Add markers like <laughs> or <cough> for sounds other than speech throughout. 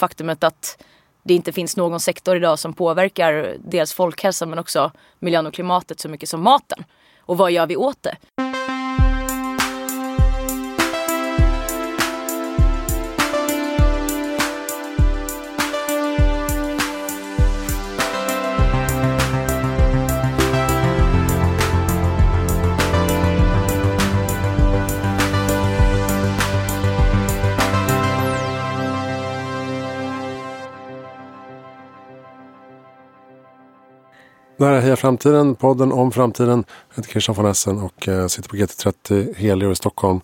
faktumet att det inte finns någon sektor idag som påverkar dels folkhälsan men också miljön och klimatet så mycket som maten. Och vad gör vi åt det? Det här är Heja Framtiden, podden om framtiden. Jag heter Christian von Essen och eh, sitter på GT30 Helio i Stockholm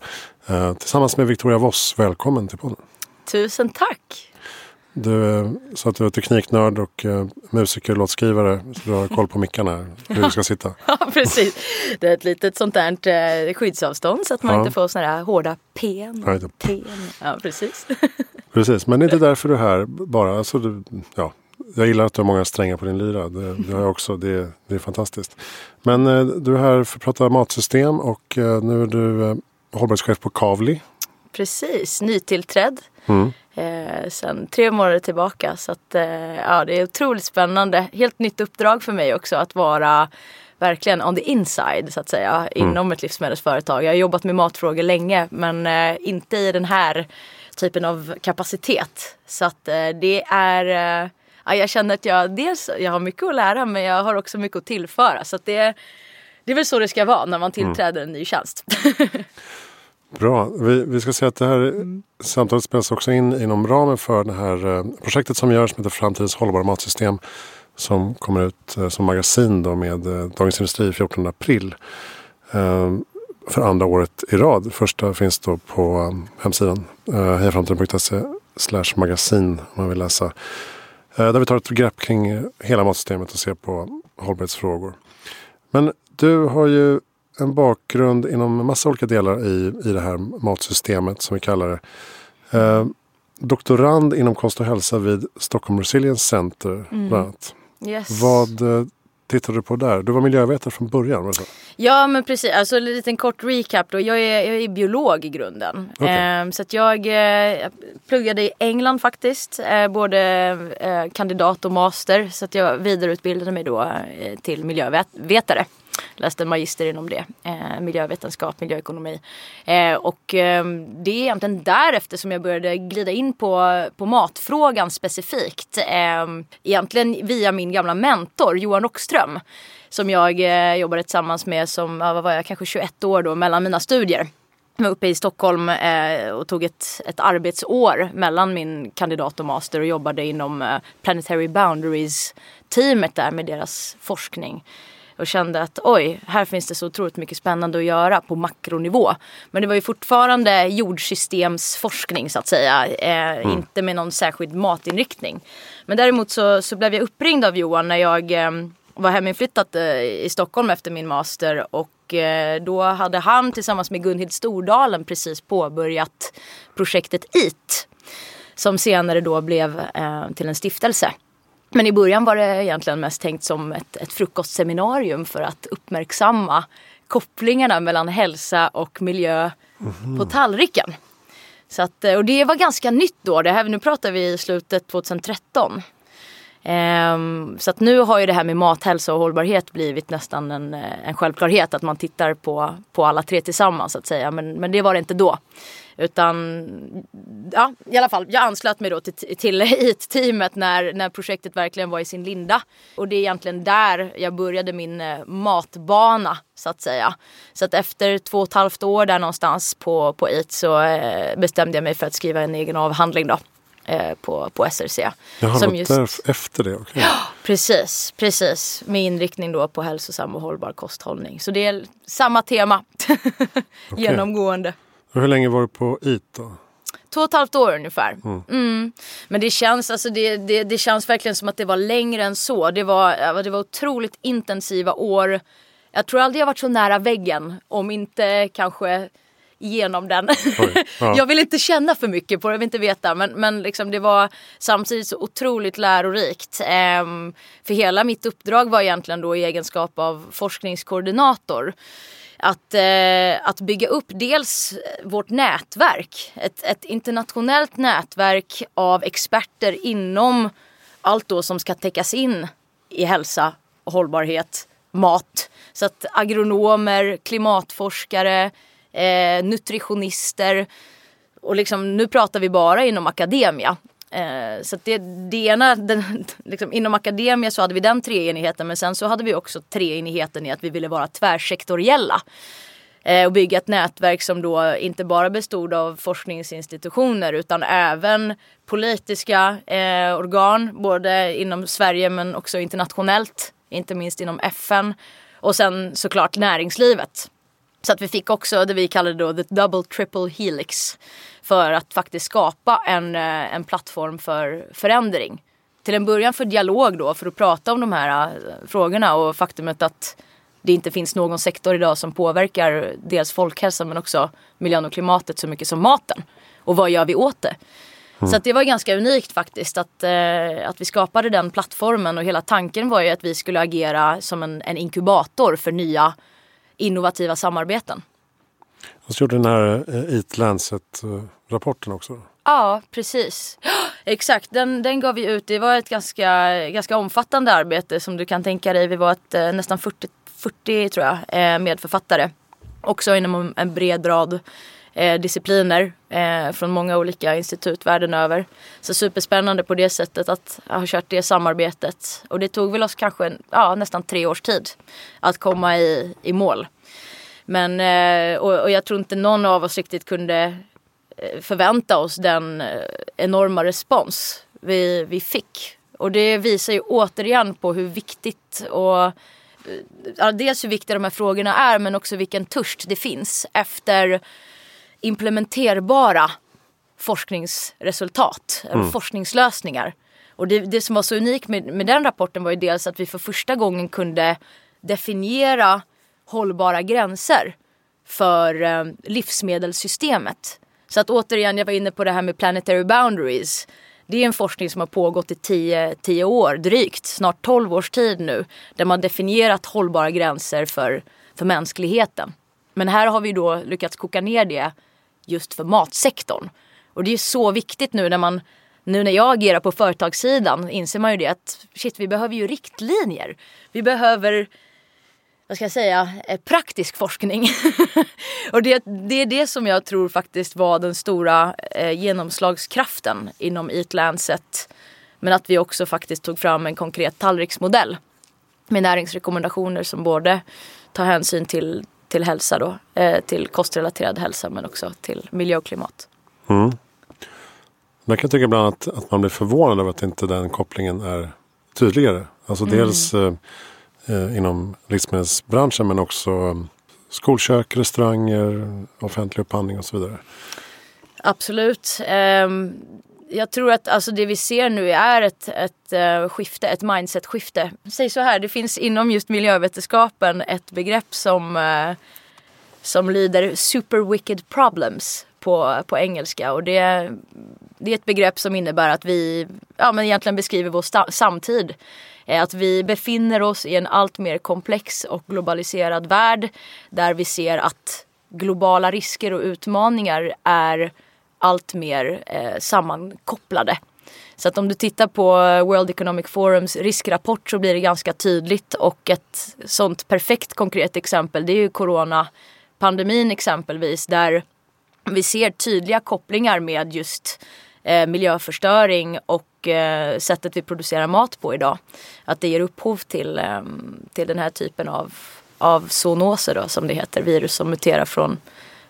eh, tillsammans med Victoria Voss. Välkommen till podden. Tusen tack! Du eh, sa att du är tekniknörd och musiker och låtskrivare. Så du har koll på mickarna, hur du ska sitta. <laughs> Ja, precis. Det är ett litet sånt där skyddsavstånd så att man Ja. inte får såna här hårda pen. Ja, pen. Ja, precis. <laughs> Precis, men det är inte därför du är här bara. Alltså, du, ja, jag gillar att du har många strängar på din lyra. Det, det har jag också. Det, det är fantastiskt. Men eh, du är här för att prata matsystem och eh, nu är du eh, hållbarhetschef på Kavli. Precis, nytillträdd. Mm. Eh, sen tre månader tillbaka. Så att, eh, ja, det är otroligt spännande. Helt nytt uppdrag för mig också att vara verkligen on the inside så att säga inom ett livsmedelsföretag. Jag har jobbat med matfrågor länge men eh, inte i den här typen av kapacitet. Så att eh, det är, ja, jag känner att jag dels jag har mycket att lära men jag har också mycket att tillföra. Så att det, det är väl så det ska vara när man tillträder en ny tjänst. <laughs> Bra. Vi, vi ska säga att det här samtalet spelas också in inom ramen för det här eh, projektet som görs som heter Framtidens hållbara matsystem. Som kommer ut eh, som magasin då med eh, Dagens Industri 14 april. För andra året i rad. Första finns då på hemsidan hejaframtiden.se slash magasin om man vill läsa. Eh, där vi tar ett grepp kring eh, hela matsystemet och ser på hållbarhetsfrågor. Men du har ju en bakgrund inom massa olika delar i, i det här matsystemet som vi kallar det. Eh, doktorand inom kost och hälsa vid Stockholm Resilience Center bland annat. Yes. Vad eh, tittade du på där? Du var miljövetare från början. var? Ja men precis, alltså en liten kort recap då. Jag är, jag är biolog i grunden. Okej. Ehm, så att jag eh, pluggade i England faktiskt. Eh, både eh, kandidat och master. Så att jag vidareutbildade mig då eh, till miljövetare. Läste en magister inom det. Eh, miljövetenskap, miljöekonomi. Eh, och eh, det är egentligen därefter som jag började glida in på, på matfrågan specifikt. Eh, egentligen via min gamla mentor Johan Rockström som jag eh, jobbade tillsammans med som, ja, vad var jag, kanske 21 år då mellan mina studier. Jag var uppe i Stockholm eh, och tog ett, ett arbetsår mellan min kandidat och master och jobbade inom eh, Planetary Boundaries teamet där med deras forskning. Och kände att oj, här finns det så otroligt mycket spännande att göra på makronivå. Men det var ju fortfarande jordsystemsforskning så att säga. Eh, Inte med någon särskild matinriktning. Men däremot så, så blev jag uppringd av Johan när jag eh, var heminflyttat eh, i Stockholm efter min master. Och eh, då hade han tillsammans med Gunhild Stordalen precis påbörjat projektet EAT. Som senare då blev eh, till en stiftelse. Men i början var det egentligen mest tänkt som ett, ett frukostseminarium för att uppmärksamma kopplingarna mellan hälsa och miljö på tallriken. Så att, eh, och det var ganska nytt då. Det här, nu pratar vi i slutet 2013. Ehm, så att nu har ju det här med mathälsa och hållbarhet blivit nästan en, eh, en självklarhet att man tittar på, på alla tre tillsammans så att säga. Men, men det var det inte då. Utan ja, i alla fall, jag anslöt mig då till, till <laughs> IT-teamet när, när projektet verkligen var i sin linda. Och det är egentligen där jag började min eh, matbana så att säga. Så att efter två och ett halvt år där någonstans på, på IT så eh, bestämde jag mig för att skriva en egen avhandling då. Eh, på, på SRC. Jag har Som just- där efter det. okej. Precis, precis. Med inriktning då på hälsosam och hållbar kosthållning. Så det är samma tema. <laughs> Genomgående. Och Hur länge var du på IT då? Två och ett halvt år ungefär. Mm. Men det känns, alltså det, det, det känns verkligen som att det var längre än så. Det var, ja, det var otroligt intensiva år. Jag tror aldrig jag varit så nära väggen. Om inte kanske genom den. Oj, ja. <laughs> jag vill inte känna för mycket på det, jag vill inte veta. Men, men liksom det var samtidigt så otroligt lärorikt. Ehm, för hela mitt uppdrag var egentligen då i egenskap av forskningskoordinator att, eh, att bygga upp dels vårt nätverk. Ett, ett internationellt nätverk av experter inom allt då som ska täckas in i hälsa och hållbarhet, mat. Så att agronomer, klimatforskare, eh, nutritionister och liksom, nu pratar vi bara inom akademia. Eh, så det, det ena, den, <laughs> liksom, inom akademia så hade vi den treenigheten men sen så hade vi också treenigheten i att vi ville vara tvärsektoriella. Eh, och bygga ett nätverk som då inte bara bestod av forskningsinstitutioner utan även politiska eh, organ både inom Sverige men också internationellt. Inte minst inom FN. Och sen såklart näringslivet. Så att vi fick också det vi kallade då the double triple helix. För att faktiskt skapa en, eh, en plattform för förändring. Till en början för dialog då, för att prata om de här eh, frågorna och faktumet att det inte finns någon sektor idag som påverkar dels folkhälsan men också miljön och klimatet så mycket som maten. Och vad gör vi åt det? Mm. Så det var ganska unikt faktiskt att, eh, att vi skapade den plattformen och hela tanken var ju att vi skulle agera som en, en inkubator för nya innovativa samarbeten. Och så gjorde den här eh, Eat Lancet-rapporten också? Ja, precis. <gasps> Exakt, den, den gav vi ut. Det var ett ganska, ganska omfattande arbete som du kan tänka dig. Vi var ett, eh, nästan 40, 40 tror jag, eh, medförfattare. Också inom en bred rad Eh, discipliner eh, från många olika institut världen över. Så superspännande på det sättet att ha kört det samarbetet. Och det tog väl oss kanske ja, nästan tre års tid att komma i, i mål. Men, eh, och, och jag tror inte någon av oss riktigt kunde eh, förvänta oss den enorma respons vi, vi fick. Och det visar ju återigen på hur viktigt och dels hur viktiga de här frågorna är men också vilken törst det finns efter implementerbara forskningsresultat, mm. forskningslösningar. Och det, det, som var så unikt med, med den rapporten var ju dels att vi för första gången kunde definiera hållbara gränser för eh, livsmedelssystemet. Så att återigen, jag var inne på det här med planetary boundaries. Det är en forskning som har pågått i 10 år drygt, snart 12 års tid nu. Där man definierat hållbara gränser för, för mänskligheten. Men här har vi då lyckats koka ner det just för matsektorn. Och det är så viktigt nu när man nu när jag agerar på företagssidan inser man ju det att shit, vi behöver ju riktlinjer. Vi behöver vad ska jag säga, eh, praktisk forskning. <laughs> och det, det, är det som jag tror faktiskt var den stora eh, genomslagskraften inom Eat Lancet. Men att vi också faktiskt tog fram en konkret tallriksmodell med näringsrekommendationer som både tar hänsyn till, till hälsa då, eh, till kostrelaterad hälsa men också till miljö och klimat. Mm. Man kan tycka ibland att, att man blir förvånad över att inte den kopplingen är tydligare. Alltså mm. dels eh, eh, inom livsmedelsbranschen men också um, skolkök, restauranger, offentlig upphandling och så vidare. Absolut. Jag tror att alltså, det vi ser nu är ett, ett uh, skifte, ett mindset-skifte. Säg så här, det finns inom just miljövetenskapen ett begrepp som, uh, som lyder super wicked problems på, på engelska. Och det, det är ett begrepp som innebär att vi ja, men egentligen beskriver vår samtid eh, att vi befinner oss i en allt mer komplex och globaliserad värld där vi ser att globala risker och utmaningar är allt mer eh, sammankopplade. Så att om du tittar på eh, World Economic Forums riskrapport så blir det ganska tydligt och ett sånt perfekt konkret exempel det är ju coronapandemin exempelvis där vi ser tydliga kopplingar med just eh, miljöförstöring och eh, sättet vi producerar mat på idag. Att det ger upphov till, eh, till den här typen av, av zoonoser då, som det heter. Virus som muterar från,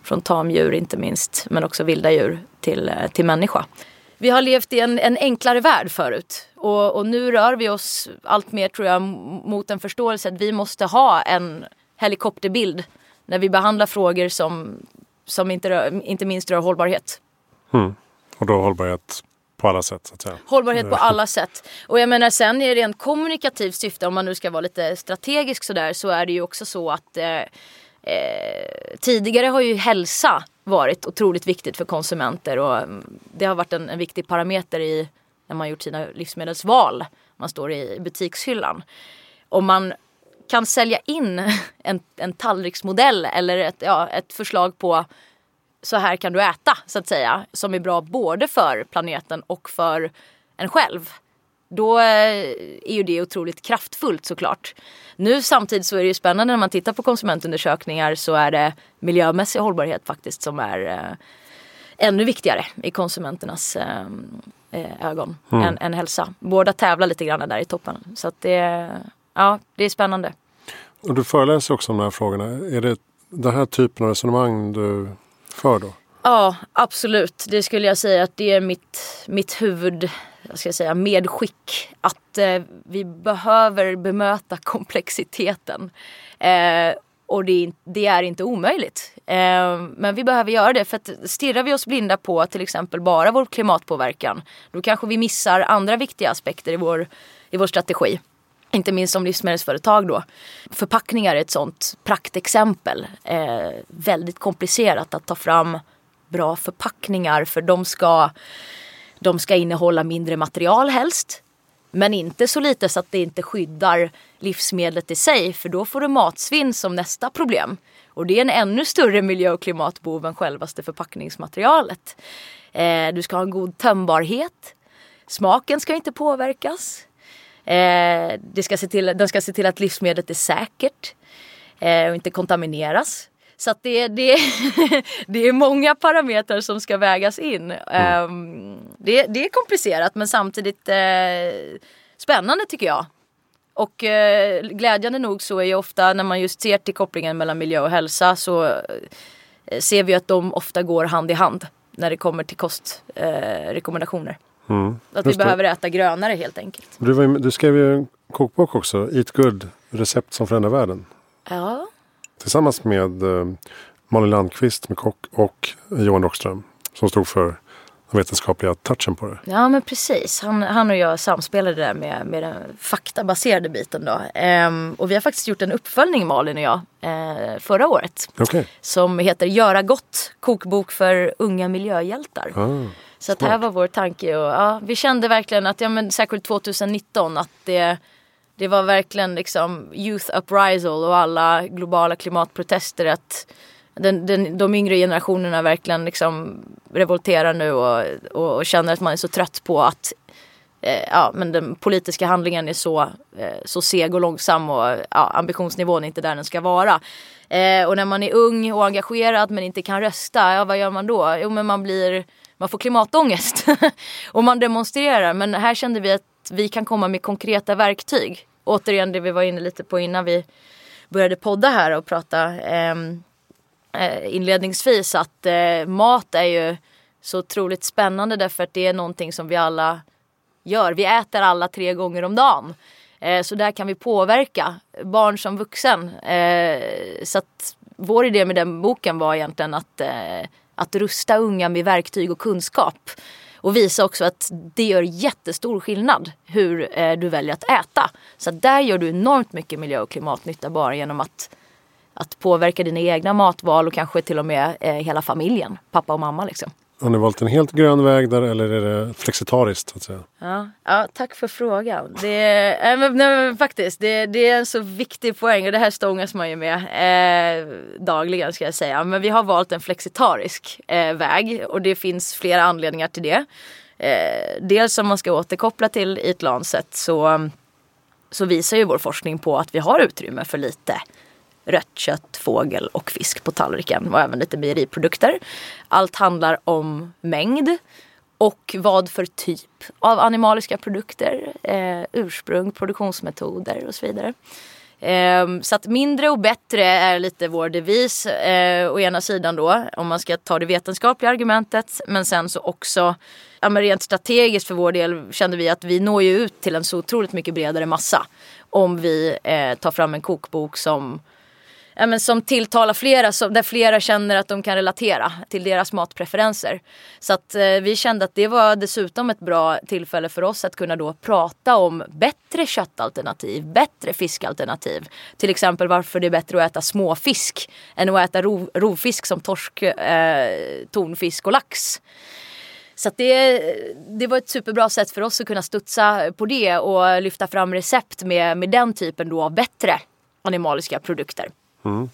från tamdjur inte minst men också vilda djur till, eh, till människa. Vi har levt i en, en enklare värld förut och, och nu rör vi oss allt mer tror jag mot en förståelse att vi måste ha en helikopterbild när vi behandlar frågor som, som inte, rör, inte minst rör hållbarhet. Mm. Och då hållbarhet på alla sätt så att säga. Hållbarhet på alla sätt. Och jag menar sen i rent kommunikativt syfte om man nu ska vara lite strategisk sådär så är det ju också så att eh, eh, tidigare har ju hälsa varit otroligt viktigt för konsumenter och mm, det har varit en, en viktig parameter i när man gjort sina livsmedelsval. Man står i butikshyllan. Om man kan sälja in <laughs> en, en tallriksmodell eller ett, ja, ett förslag på så här kan du äta så att säga. Som är bra både för planeten och för en själv. Då eh, är ju det otroligt kraftfullt såklart. Nu samtidigt så är det ju spännande när man tittar på konsumentundersökningar så är det miljömässig hållbarhet faktiskt som är eh, ännu viktigare i konsumenternas eh, eh ögon mm. än, än hälsa. Båda tävlar lite grann där i toppen. Så att det, ja, det är spännande. Och du föreläser också om de här frågorna. Är det den här typen av resonemang du för då? Ja, absolut. Det skulle jag säga att det är mitt, mitt huvud jag ska säga, medskick. Att eh, vi behöver bemöta <laughs> komplexiteten. Eh, och det, det, är inte omöjligt. Eh, men vi behöver göra det för att stirrar vi oss blinda på till exempel bara vår klimatpåverkan då kanske vi missar andra viktiga aspekter i vår, i vår strategi. Inte minst som livsmedelsföretag då. Förpackningar är ett sånt praktexempel. Eh, väldigt komplicerat att ta fram bra förpackningar för de ska, de ska innehålla mindre material helst. Men inte så lite så att det inte skyddar livsmedlet i sig för då får du matsvinn som nästa problem. Och det är en ännu större miljö och klimatbov än självaste förpackningsmaterialet. Eh, du ska ha en god tömbarhet. Smaken ska inte påverkas. Eh, det ska se till, den ska se till att livsmedlet är säkert eh, och inte kontamineras. Så att det, det, <laughs> det är många parametrar som ska vägas in. Mm. Um, det, det, är komplicerat men samtidigt uh, spännande tycker jag. Och uh, glädjande nog så är ju ofta när man just ser till kopplingen mellan miljö och hälsa så uh, ser vi att de ofta går hand i hand när det kommer till kostrekommendationer. Mm. Att vi behöver äta grönare helt enkelt. Du, var, du skrev ju en kokbok också, Eat Good, recept som förändrar världen. Ja. Tillsammans med eh, Malin Landqvist med kock och Johan Rockström som stod för den vetenskapliga touchen på det. Ja men precis. Han, han och jag samspelade där med, med den faktabaserade biten då. Ehm, och vi har faktiskt gjort en uppföljning Malin och jag eh, förra året. Okay. Som heter Göra gott, kokbok för unga miljöhjältar. Ah. Så att här var vår tanke och ja, vi kände verkligen att, ja men särskilt 2019 att det, det var verkligen liksom youth uprisal och alla globala klimatprotester att den, den, de yngre generationerna verkligen liksom revolterar nu och, och, och känner att man är så trött på att eh, ja, men den politiska handlingen är så, eh, så seg och långsam och ja, ambitionsnivån är inte där den ska vara. Eh, och när man är ung och engagerad men inte kan rösta, ja vad gör man då? Jo men man blir man får klimatångest. <laughs> och man demonstrerar. Men här kände vi att vi kan komma med konkreta verktyg. Återigen det vi var inne lite på innan vi började podda här och prata ehm, eh, inledningsvis. Att eh, mat är ju så otroligt spännande därför att det är någonting som vi alla gör. Vi äter alla tre gånger om dagen. Eh, så där kan vi påverka barn som vuxen. Eh, så att vår idé med den boken var egentligen att eh, att rusta unga med verktyg och kunskap. Och visa också att det gör jättestor skillnad hur eh, du väljer att äta. Så att där gör du enormt mycket miljö och klimatnytta bara genom att, att påverka dina egna matval och kanske till och med eh, hela familjen, pappa och mamma liksom. Har ni valt en helt grön väg där eller är det flexitariskt? Att säga? Ja, ja, tack för frågan. Det är, äh, men, nej, faktiskt, det, det, är en så viktig poäng och det här stångas man ju med eh, dagligen ska jag säga. Men vi har valt en flexitarisk eh, väg och det finns flera anledningar till det. Eh, dels om man ska återkoppla till Eat Lancet så, så visar ju vår forskning på att vi har utrymme för lite rött kött, fågel och fisk på tallriken och även lite mejeriprodukter. Allt handlar om mängd och vad för typ av animaliska produkter, eh, ursprung, produktionsmetoder och så vidare. Eh, så att mindre och bättre är lite vår devis eh, å ena sidan då om man ska ta det vetenskapliga argumentet men sen så också ja, men rent strategiskt för vår del kände vi att vi når ju ut till en så otroligt mycket bredare massa om vi eh, tar fram en kokbok som ja, men som tilltalar flera, som, där flera känner att de kan relatera till deras matpreferenser. Så att eh, vi kände att det var dessutom ett bra tillfälle för oss att kunna då prata om bättre köttalternativ, bättre fiskalternativ. Till exempel varför det är bättre att äta småfisk än att äta rov, rovfisk som torsk, eh, tonfisk och lax. Så det, det var ett superbra sätt för oss att kunna studsa på det och lyfta fram recept med, med den typen då av bättre animaliska produkter. Mm.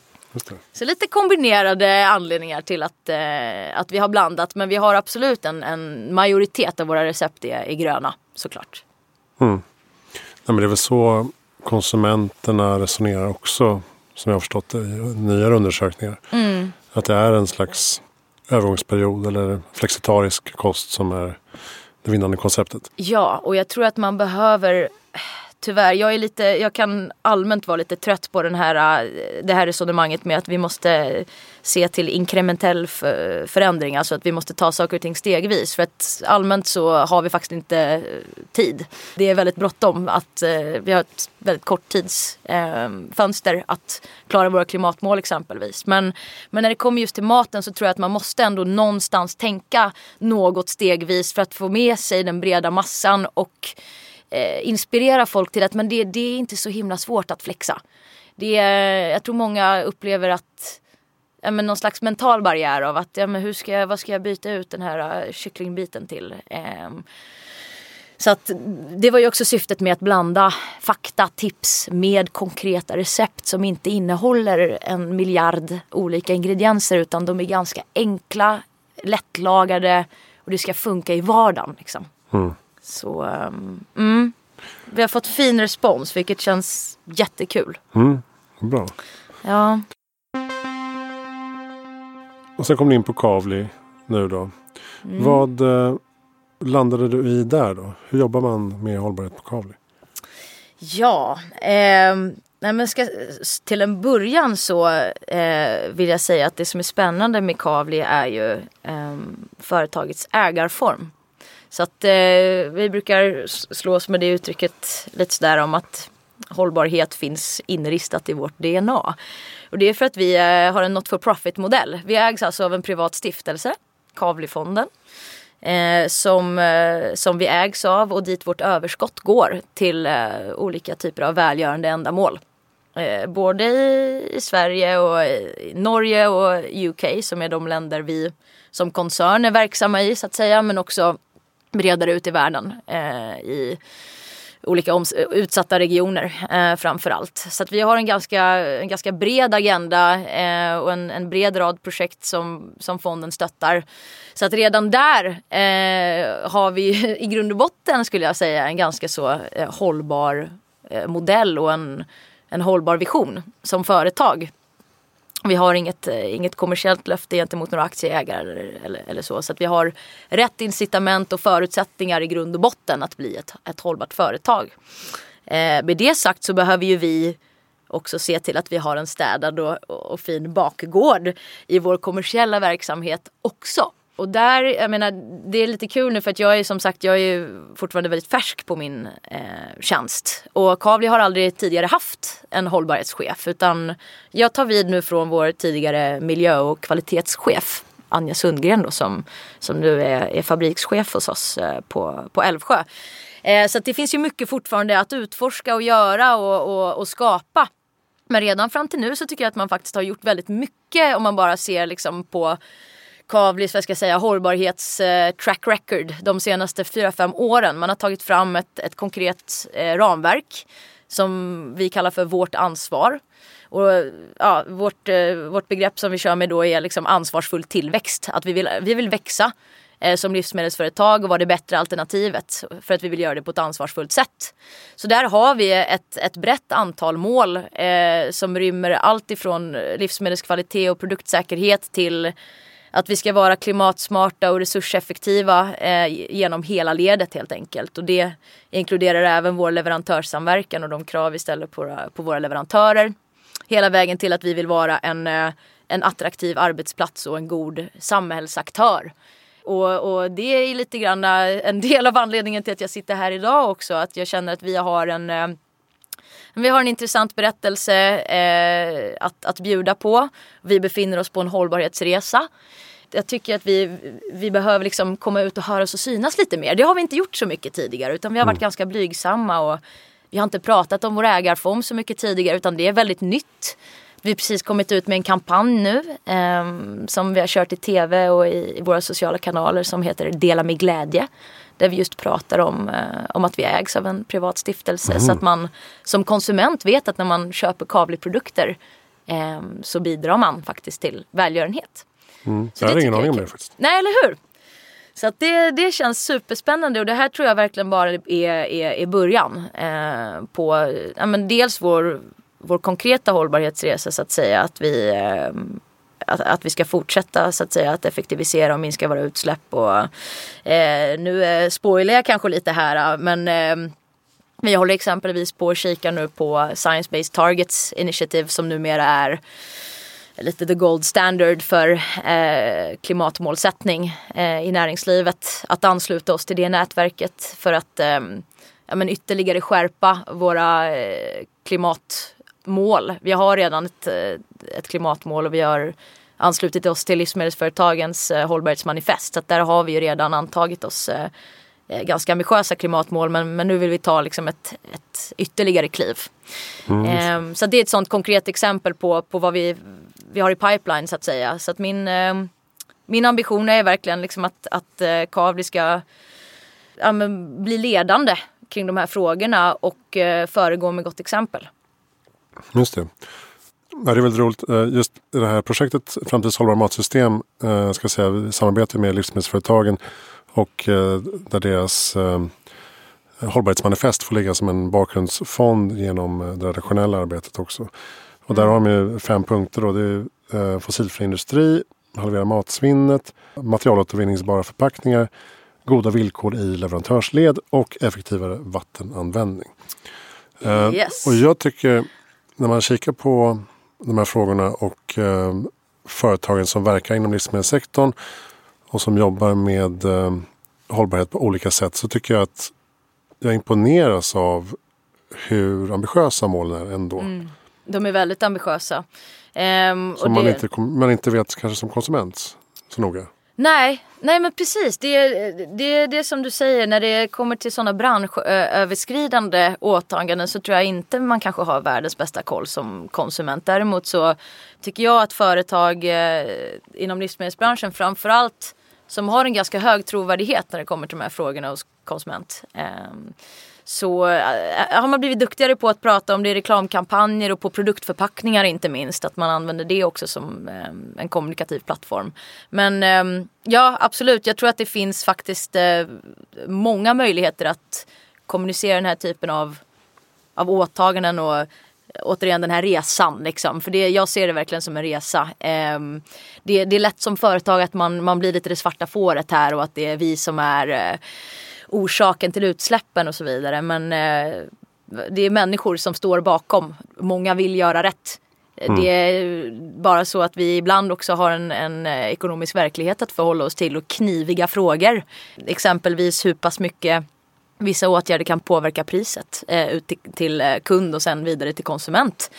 Så lite kombinerade anledningar till att, eh, att vi har blandat men vi har absolut en, en majoritet av våra recept är, är gröna såklart. Mm. Ja, men det är väl så konsumenterna resonerar också som jag har förstått det i nyare undersökningar. Mm. Att det är en slags övergångsperiod eller flexitarisk kost som är det vinnande konceptet. Ja, och jag tror att man behöver Tyvärr, jag, är lite, jag kan allmänt vara lite trött på den här, äh, det här resonemanget med att vi måste se till inkrementell förändring. Alltså att vi måste ta saker och ting stegvis. För att allmänt så har vi faktiskt inte äh, tid. Det är väldigt bråttom att äh, vi har ett väldigt kort tidsfönster att klara våra klimatmål exempelvis. Men, men när det kommer just till maten så tror jag att man måste ändå någonstans tänka något stegvis för att få med sig den breda massan och eh, inspirera folk till att men det, det är inte så himla svårt att flexa. Det är, jag tror många upplever att ja, men någon slags mental barriär av att ja, men hur ska jag, vad ska jag byta ut den här uh, kycklingbiten till. Eh, så att det var ju också syftet med att blanda fakta, tips med konkreta recept som inte innehåller en miljard olika ingredienser utan de är ganska enkla, lättlagade och det ska funka i vardagen. Liksom. Mm. Så um, mm, vi har fått fin respons vilket känns jättekul. Mm, bra. Ja. Och sen kom ni in på Kavli nu då. Mm. Vad eh, landade du i där då? Hur jobbar man med hållbarhet på Kavli? Ja, eh, nej men ska, till en början så eh, vill jag säga att det som är spännande med Kavli är ju eh, företagets ägarform. Så att eh, vi brukar slås med det uttrycket lite sådär om att hållbarhet finns inristat i vårt DNA. Och det är för att vi eh, har en not for profit modell. Vi ägs alltså av en privat stiftelse, Kavlifonden. Eh, som, eh, som vi ägs av och dit vårt överskott går till eh, olika typer av välgörande ändamål. Eh, både i, i, Sverige och i Norge och UK som är de länder vi som koncern är verksamma i så att säga men också bredare ut i världen eh, i olika utsatta regioner eh, framför allt. Så att vi har en ganska, en ganska bred agenda eh, och en, en bred rad projekt som, som fonden stöttar. Så att redan där eh, har vi <laughs> i grund och botten skulle jag säga en ganska så eh, hållbar eh, modell och en, en hållbar vision som företag. Vi har inget, eh, inget kommersiellt löfte gentemot några aktieägare eller, eller, eller, så. Så att vi har rätt incitament och förutsättningar i grund och botten att bli ett, ett hållbart företag. Eh, med det sagt så behöver ju vi också se till att vi har en städad och, och fin bakgård i vår kommersiella verksamhet också. Och där, jag menar, det är lite kul nu för att jag är som sagt, jag är fortfarande väldigt färsk på min eh, tjänst. Och Kavli har aldrig tidigare haft en hållbarhetschef utan jag tar vid nu från vår tidigare miljö och kvalitetschef Anja Sundgren då som, som nu är, är fabrikschef hos oss eh, på, på Älvsjö. Eh, så det finns ju mycket fortfarande att utforska och göra och, och, och skapa. Men redan fram till nu så tycker jag att man faktiskt har gjort väldigt mycket om man bara ser liksom på Kavlis vad ska jag säga, hållbarhets eh, track record de senaste 4-5 åren. Man har tagit fram ett, ett konkret eh, ramverk som vi kallar för vårt ansvar. Och, eh, ja, vårt, eh, vårt begrepp som vi kör med då är liksom ansvarsfull tillväxt. Att vi vill, vi vill växa eh, som livsmedelsföretag och vara det bättre alternativet för att vi vill göra det på ett ansvarsfullt sätt. Så där har vi ett, ett brett antal mål eh, som rymmer allt ifrån livsmedelskvalitet och produktsäkerhet till att vi ska vara klimatsmarta och resurseffektiva eh, genom hela ledet helt enkelt. Och det inkluderar även vår leverantörssamverkan och de krav vi ställer på, på våra leverantörer. Hela vägen till att vi vill vara en, eh, en attraktiv arbetsplats och en god samhällsaktör. Och, och, det är lite grann eh, en del av anledningen till att jag sitter här idag också. Att jag känner att vi har en eh, vi har en intressant berättelse eh, att, att bjuda på. Vi befinner oss på en hållbarhetsresa. Jag tycker att vi, vi behöver liksom komma ut och höras och synas lite mer. Det har vi inte gjort så mycket tidigare utan vi har varit mm. ganska blygsamma och vi har inte pratat om vår ägarform så mycket tidigare utan det är väldigt nytt. Vi har precis kommit ut med en kampanj nu eh, som vi har kört i tv och i, i våra sociala kanaler som heter Dela med glädje Där vi just pratar om, eh, om att vi ägs av en privat stiftelse. Mm. Så att man som konsument vet att när man köper Kavli-produkter eh, så bidrar man faktiskt till välgörenhet. Mm. Så jag har ingen aning om det faktiskt. Nej, eller hur? Så att det, det känns superspännande och det här tror jag verkligen bara är, är, är början eh, på ja, men dels vår, vår konkreta hållbarhetsresa så att säga. Att vi, eh, att, att, vi ska fortsätta så att säga att effektivisera och minska våra utsläpp. Och, eh, nu eh, spoilar jag kanske lite här eh, men eh, vi håller exempelvis på att kika nu på Science Based Targets Initiative som numera är lite the gold standard för eh, klimatmålsättning eh, i näringslivet. Att ansluta oss till det nätverket för att eh, ja, men ytterligare skärpa våra eh, klimatmål. Vi har redan ett, eh, ett klimatmål och vi har anslutit oss till livsmedelsföretagens eh, hållbarhetsmanifest. Så där har vi ju redan antagit oss eh, eh, ganska ambitiösa klimatmål men, men nu vill vi ta liksom ett, ett ytterligare kliv. Mm. Eh, så det är ett sånt konkret exempel på, på vad vi, vi har i pipeline så att säga. Så att min, eh, min ambition är verkligen liksom att, att eh, Kavli ska ja, bli ledande kring de här frågorna och eh, föregå med gott exempel. Just det. Ja, det är väldigt roligt. Eh, just det här projektet Framtidens hållbara matsystem eh, ska säga, samarbetar med livsmedelsföretagen och eh, där deras hållbarhetsmanifest får ligga som en bakgrundsfond genom det redaktionella arbetet också. Och där har de ju fem punkter. Då. Det är fossilfri industri, halvera matsvinnet, materialåtervinningsbara förpackningar, goda villkor i leverantörsled och effektivare vattenanvändning. Yes. Och jag tycker när man kikar på de här frågorna och eh, företagen som verkar inom livsmedelssektorn och som jobbar med eh, hållbarhet på olika sätt så tycker jag att jag imponeras av hur ambitiösa målen är ändå. Mm. De är väldigt ambitiösa. Ehm, som man, det... inte, man inte vet kanske som konsument så noga. Nej, nej men precis. Det är det, det som du säger när det kommer till sådana branschöverskridande åtaganden så tror jag inte man kanske har världens bästa koll som konsument. Däremot så tycker jag att företag eh, inom livsmedelsbranschen framförallt som har en ganska hög trovärdighet när det kommer till de här frågorna hos konsument. Ehm, så eh, har man blivit duktigare på att prata om det i reklamkampanjer och på produktförpackningar inte minst. Att man använder det också som eh, en kommunikativ plattform. Men ehm, ja, absolut. Jag tror att det finns faktiskt eh, många möjligheter att kommunicera den här typen av, av åtaganden och återigen den här resan. Liksom. För det, jag ser det verkligen som en resa. Ehm, det, det, är lätt som företag att man, man blir lite det svarta fåret här och att det är vi som är orsaken till utsläppen och så vidare. Men eh, det är människor som står bakom. Många vill göra rätt. Mm. Det är bara så att vi ibland också har en, en, ekonomisk verklighet att förhålla oss till och kniviga frågor. Exempelvis hur pass mycket vissa åtgärder kan påverka priset eh, ut till, till, eh, kund och sen vidare till konsument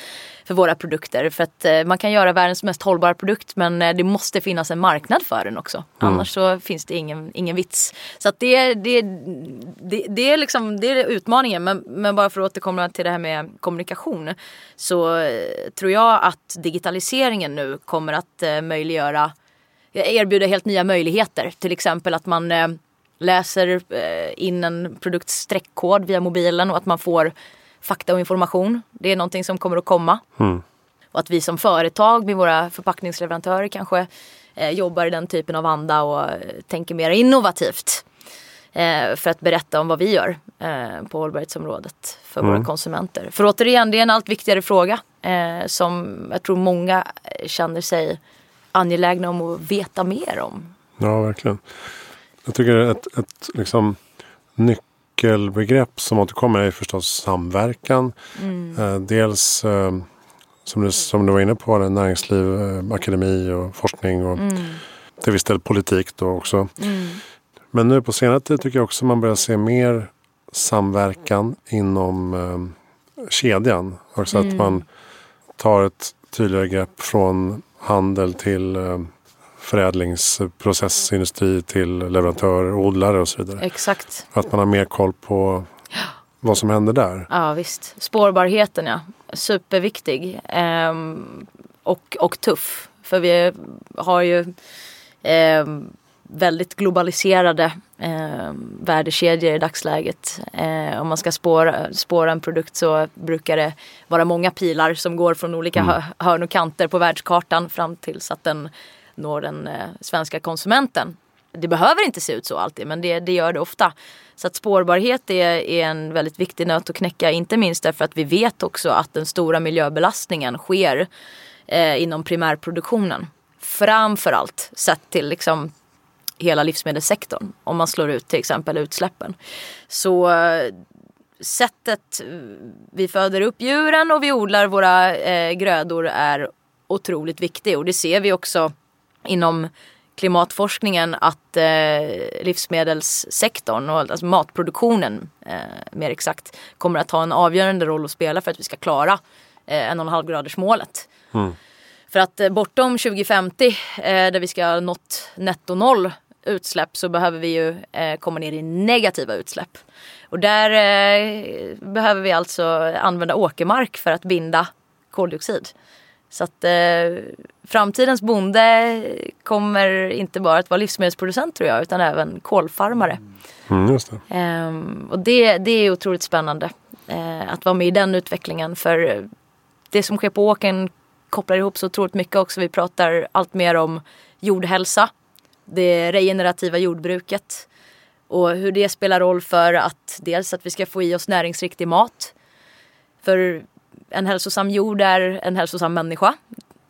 för våra produkter. För att eh, man kan göra världens mest hållbara produkt men eh, det måste finnas en marknad för den också. Mm. Annars så finns det ingen, ingen vits. Så att det, det, det, det, är liksom, det är utmaningen. Men, men bara för att återkomma till det här med kommunikation. Så eh, tror jag att digitaliseringen nu kommer att möjliggöra erbjuda helt nya möjligheter. Till exempel att man läser in en produkts streckkod via mobilen och att man får fakta och information. Det är någonting som kommer att komma. Mm. Och att vi som företag med våra förpackningsleverantörer kanske eh, jobbar i den typen av anda och eh, tänker mer innovativt. Eh, för att berätta om vad vi gör eh, på hållbarhetsområdet för mm. våra konsumenter. För återigen, det är en allt viktigare fråga eh, som jag tror många känner sig angelägna om att veta mer om. Ja, verkligen. Jag tycker ett, ett liksom, nyc nyckelbegrepp som återkommer är förstås samverkan. Mm. Eh, dels eh, som du, som du var inne på, näringsliv, eh, akademi och forskning och mm. till viss del politik då också. Mm. Men nu på senare tid tycker jag också man börjar se mer samverkan inom eh, kedjan. Också att mm. man tar ett tydligare grepp från handel till eh, förädlingsprocessindustri till leverantörer, odlare och så vidare. Exakt. Att man har mer koll på vad som händer där. Ja visst. Spårbarheten ja. Superviktig. Ehm, och, och tuff. För vi har ju ehm, väldigt globaliserade eh, värdekedjor i dagsläget. Eh, om man ska spåra, spåra en produkt så brukar det vara många pilar som går från olika mm. hörn och kanter på världskartan fram tills att den når den eh, svenska konsumenten. Det behöver inte se ut så alltid men det, det gör det ofta. Så att spårbarhet är, är en väldigt viktig nöt att knäcka. Inte minst därför att vi vet också att den stora miljöbelastningen sker eh, inom primärproduktionen. Framförallt sett till liksom hela livsmedelssektorn. Om man slår ut till exempel utsläppen. Så eh, sättet vi föder upp djuren och vi odlar våra eh, grödor är otroligt viktigt. Och det ser vi också inom klimatforskningen att eh, livsmedelssektorn och alltså matproduktionen eh, mer exakt kommer att ha en avgörande roll att spela för att vi ska klara eh, en och en halv graders målet. Mm. För att eh, bortom 2050 eh, där vi ska ha nått netto noll utsläpp så behöver vi ju eh, komma ner i negativa utsläpp. Och där eh, behöver vi alltså använda åkermark för att binda koldioxid. Så att eh, framtidens bonde kommer inte bara att vara livsmedelsproducent tror jag utan även kolfarmare. Mm, det. Ehm, och det, det är otroligt spännande eh, att vara med i den utvecklingen för det som sker på åkern kopplar ihop så otroligt mycket också. Vi pratar allt mer om jordhälsa, det regenerativa jordbruket och hur det spelar roll för att dels att vi ska få i oss näringsriktig mat. För en hälsosam jord är en hälsosam människa.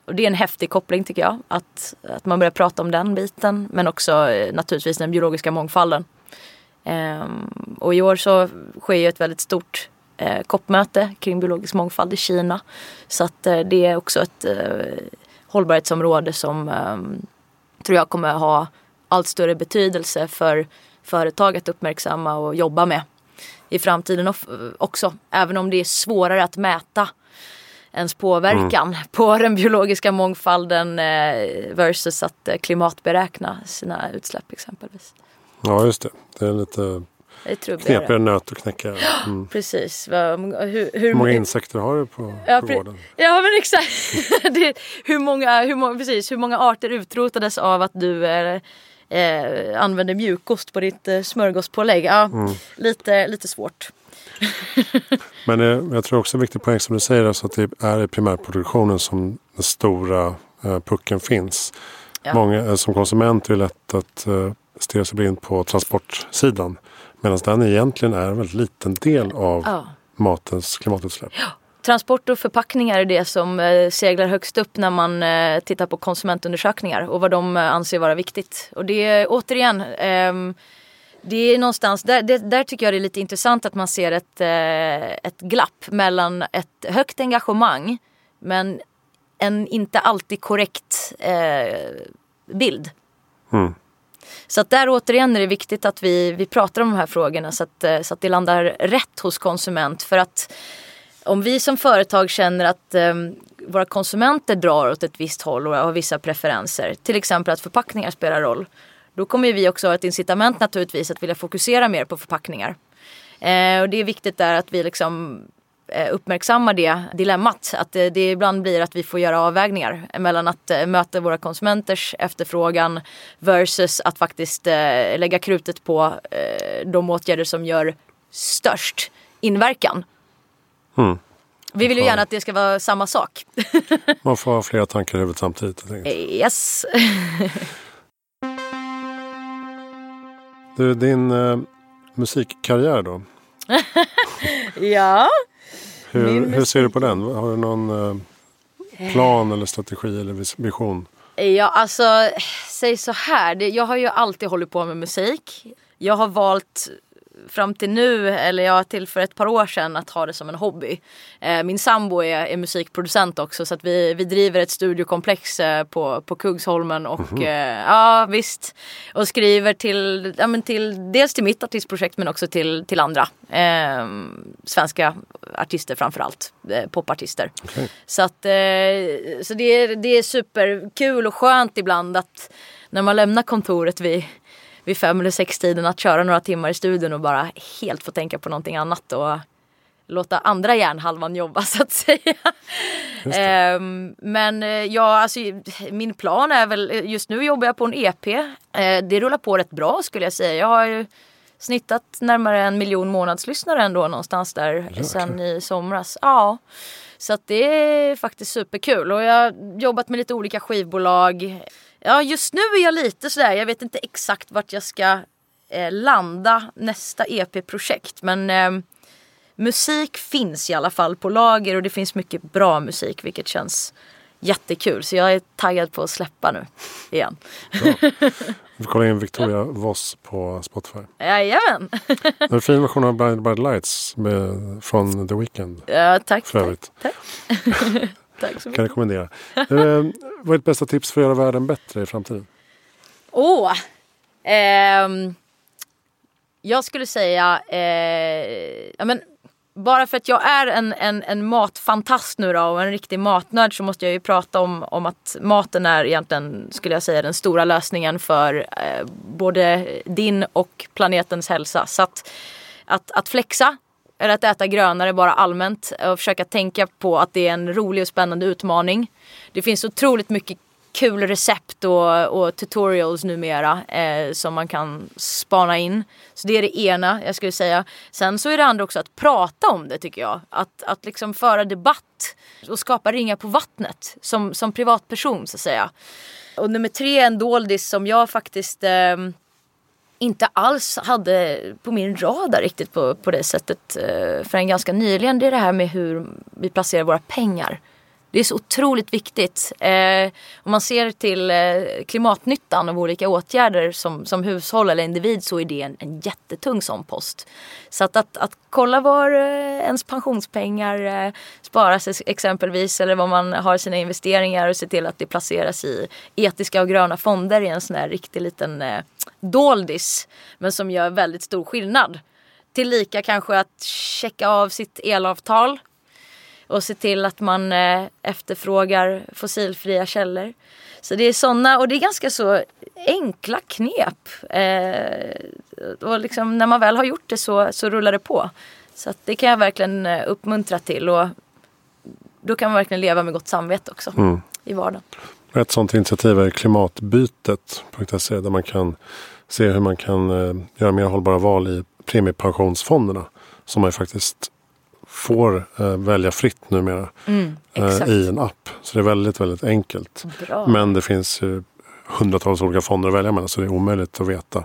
Och det är en häftig koppling tycker jag. Att, att man börjar prata om den biten. Men också eh, naturligtvis den biologiska mångfalden. Ehm, och i år så sker ju ett väldigt stort eh, koppmöte kring biologisk mångfald i Kina. Så att eh, det är också ett eh, hållbarhetsområde som eh, tror jag kommer ha allt större betydelse för företag att uppmärksamma och jobba med i framtiden också. Även om det är svårare att mäta ens påverkan mm. på den biologiska mångfalden eh, versus att eh, klimatberäkna sina utsläpp exempelvis. Ja just det, det är lite knepigare nöt att knäcka. Mm. Precis. Hur, hur, många insekter har du på, ja, på gården? Ja men exakt. <laughs> det, hur, många, hur, precis, hur många arter utrotades av att du är eh, använder mjukost på ditt eh, smörgåspålägg. Ja, mm. lite, lite svårt. <laughs> Men eh, jag tror också en viktig poäng som du säger, alltså att det är i primärproduktionen som den stora eh, pucken finns. Ja. Många, eh, som konsument är det lätt att eh, stirra sig blind på transportsidan. Medan den egentligen är en väldigt liten del av ja. matens klimatutsläpp. Ja. Transport och förpackningar är det som eh, seglar högst upp när man eh, tittar på konsumentundersökningar och vad de eh, anser vara viktigt. Och det är återigen ehm, det är någonstans, där, det, där tycker jag det är lite intressant att man ser ett, ett glapp mellan ett högt engagemang men en inte alltid korrekt bild. Mm. Så att där återigen är det viktigt att vi, vi pratar om de här frågorna så att, så att det landar rätt hos konsument. För att om vi som företag känner att eh, våra konsumenter drar åt ett visst håll och har vissa preferenser, till exempel att förpackningar spelar roll, då kommer vi också ha ett incitament naturligtvis att vilja fokusera mer på förpackningar. Eh, och det är viktigt där att vi liksom eh, uppmärksammar det dilemmat. Att det, det, ibland blir att vi får göra avvägningar mellan att eh, möta våra konsumenters efterfrågan versus att faktiskt eh, lägga krutet på de åtgärder som gör störst inverkan Mm. Vi vill ju gärna att det ska vara samma sak. <laughs> Man får ha flera tankar i huvudet samtidigt. Yes. <laughs> du, din uh, musikkarriär då? <laughs> ja. Hur, hur ser du på den? Har du någon uh, plan eller strategi eller vision? Ja, alltså säg så här. Jag har ju alltid hållit på med musik. Jag har valt fram till nu, eller ja till för ett par år sedan, att ha det som en hobby. Eh, min sambo är, är musikproducent också så att vi, vi driver ett studiokomplex eh, på, på Kungsholmen och mm -hmm. ja visst. Och skriver till, ja, men till, dels till mitt artistprojekt men också till, till andra. Eh, svenska artister framförallt, eh, popartister. Okay. Så att eh, så det, är, det är superkul och skönt ibland att när man lämnar kontoret vid vid fem eller sex tiden att köra några timmar i studion och bara helt få tänka på någonting annat och låta andra hjärnhalvan jobba <laughs> så att säga. Ehm, men eh, ja, alltså min plan är väl, just nu jobbar jag på en EP. Eh, det rullar på rätt bra skulle jag säga. Jag har ju snittat närmare en miljon månadslyssnare ändå någonstans där Jäklar. sen i somras. Ja. Så att det är faktiskt superkul och jag har jobbat med lite olika skivbolag. Ja just nu är jag lite sådär, jag vet inte exakt vart jag ska eh, landa nästa EP-projekt men eh, musik finns i alla fall på lager och det finns mycket bra musik vilket känns jättekul. Så jag är taggad på att släppa nu igen. <laughs> Vi får kolla in Victoria Voss på Spotify. Jajamän! En fin version av Blind by the Lights med, från The Weeknd. Ja, tack, För tack, tack. <laughs> tack så Kan mycket. rekommendera. Eh, vad är ditt bästa tips för att göra världen bättre i framtiden? Åh! ehm, jag skulle säga, eh, ja, men bara för att jag är en, en, en matfantast nu då och en riktig matnörd så måste jag ju prata om, om att maten är egentligen, skulle jag säga, den stora lösningen för eh, både din och planetens hälsa. Så att, att, att flexa eller att äta grönare bara allmänt och försöka tänka på att det är en rolig och spännande utmaning. Det finns otroligt mycket kul recept och, och tutorials numera eh, som man kan spana in. Så det är det ena jag skulle säga. Sen så är det andra också att prata om det tycker jag. Att, att liksom föra debatt och skapa ringar på vattnet som, som privatperson så att säga. Och nummer tre, en doldis som jag faktiskt eh, inte alls hade på min radar riktigt på, på det sättet eh, förrän ganska nyligen. Det är det här med hur vi placerar våra pengar. Det är så otroligt viktigt. Eh, om man ser till eh, klimatnyttan av olika åtgärder som, som hushåll eller individ så är det en, en jättetung sån post. Så att, att, att kolla var eh, ens pensionspengar eh, sparas exempelvis eller var man har sina investeringar och se till att det placeras i etiska och gröna fonder är en sån här riktig liten eh, doldis. Men som gör väldigt stor skillnad. Tillika kanske att checka av sitt elavtal och se till att man eh, efterfrågar fossilfria källor. Så det är sådana och det är ganska så enkla knep. Eh, och liksom när man väl har gjort det så, så rullar det på. Så det kan jag verkligen eh, uppmuntra till och då kan man verkligen leva med gott samvete också i vardagen. Ett sådant initiativ är klimatbytet.se där man kan se hur man kan eh, göra mer hållbara val i premiepensionsfonderna. Som man ju faktiskt får eh, välja fritt numera Mm, eh, i en app. Så det är väldigt, väldigt enkelt. Bra. Men det finns ju hundratals olika fonder att välja mellan så det är omöjligt att veta.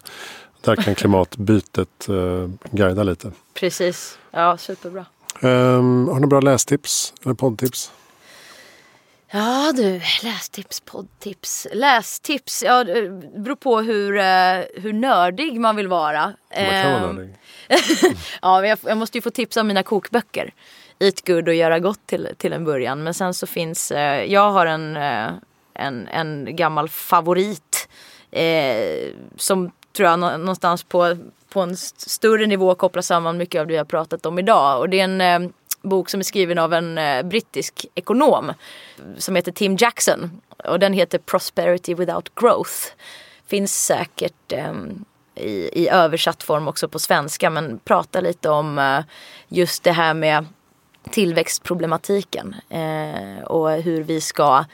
Där kan <laughs> klimatbytet eh, guida lite. Precis. Ja, superbra. Um, har några bra lästips eller poddtips? Ja du, lästips, poddtips. Lästips, ja det beror på hur, eh, hur nördig man vill vara. Man kan vara Ehm, nördig. <laughs> Ja, men jag, jag måste ju få tipsa om mina kokböcker. Eat good och göra gott till, till en början. Men sen så finns, eh, jag har en, eh, en, en gammal favorit. Som tror jag nå- någonstans på, på en st- större nivå kopplar samman mycket av det jag pratat om idag. Och det är en bok som är skriven av en eh, brittisk ekonom. Som heter Tim Jackson. Och den heter Prosperity without growth. Finns säkert ehm, i, i översatt form också på svenska men pratar lite om eh, just det här med tillväxtproblematiken eh, och hur vi ska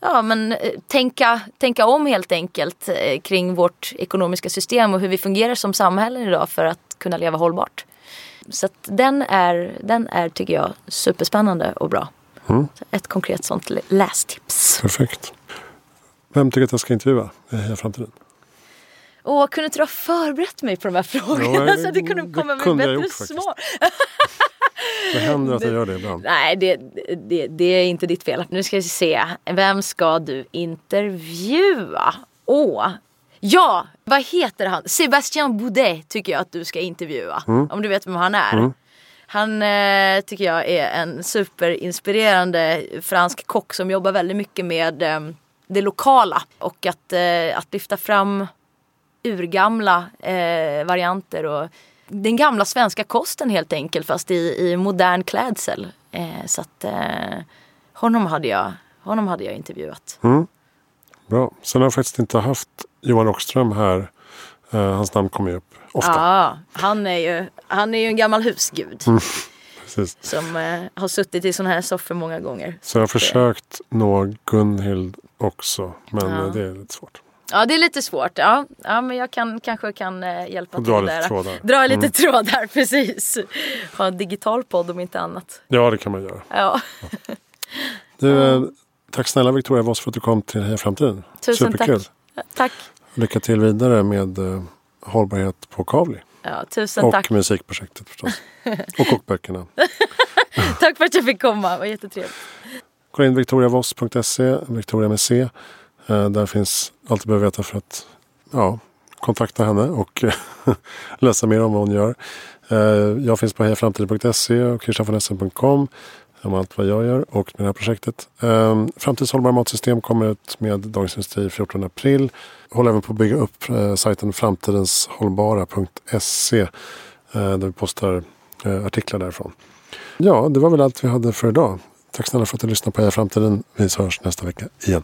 ja, men, eh, tänka, tänka om helt enkelt eh, kring vårt ekonomiska system och hur vi fungerar som samhälle idag för att kunna leva hållbart. Så den är, den är tycker jag superspännande och bra. Mm. Ett konkret sånt lä- lästips. Perfekt. Vem tycker att jag ska intervjua i Framtiden? Åh, kunde inte du ha förberett mig på de här frågorna Ja, <laughs> så att det kunde komma med kunde bättre gjort svar? <laughs> Det händer att jag gör det ibland. Nej, det, det, det är inte ditt fel. Nu ska vi se. Vem ska du intervjua? Åh! Ja, vad heter han? Sébastien Boudet tycker jag att du ska intervjua. Om du vet vem han är. Han eh, tycker jag är en superinspirerande fransk kock som jobbar väldigt mycket med eh, det lokala. Och att, eh, att lyfta fram urgamla eh, varianter och den gamla svenska kosten helt enkelt fast i, i modern klädsel. Eh, så att eh, honom, hade jag, honom hade jag intervjuat. Bra. Sen har jag faktiskt inte haft Johan Rockström här. Eh, hans namn kommer ju upp ofta. Ja, han är ju, han är ju en gammal husgud. <laughs> precis. som eh, har suttit i sådana här soffor många gånger. Så jag har försökt nå Gunhild också. Men Ja. eh, det är lite svårt. Ja det är lite svårt. Ja, ja men jag kan, kanske kan eh, hjälpa till dra lite där. trådar. Mm. Dra lite trådar, <laughs> precis. Ha en digital podd om inte annat. Ja, det kan man göra. Ja, Du, eh, tack snälla Victoria Voss för att du kom till Heja Framtiden. tusen Superkul. tack. Tack. Lycka till vidare med eh, hållbarhet på Kavli. Ja, tusen Och tack. musikprojektet förstås. <laughs> och kokböckerna. <laughs> Tack för att jag fick komma, det var jättetrevligt. Kolla in victoriavoss.se, Victoria med C. Eh, Där finns allt du behöver veta för att ja, kontakta henne och <laughs> läsa mer om vad hon gör. Eh, Jag finns på hejaframtiden.se och kristoffernessen.com om allt vad jag gör och med det här projektet. Ehm, Framtids hållbara matsystem kommer ut med Dagens Industri 14 april. Håller även på att bygga upp eh, sajten framtidenshållbara.se eh, där vi postar eh, artiklar därifrån. Ja, det var väl allt vi hade för idag. Tack snälla för att du lyssnade på Heja Framtiden. Vi hörs nästa vecka igen.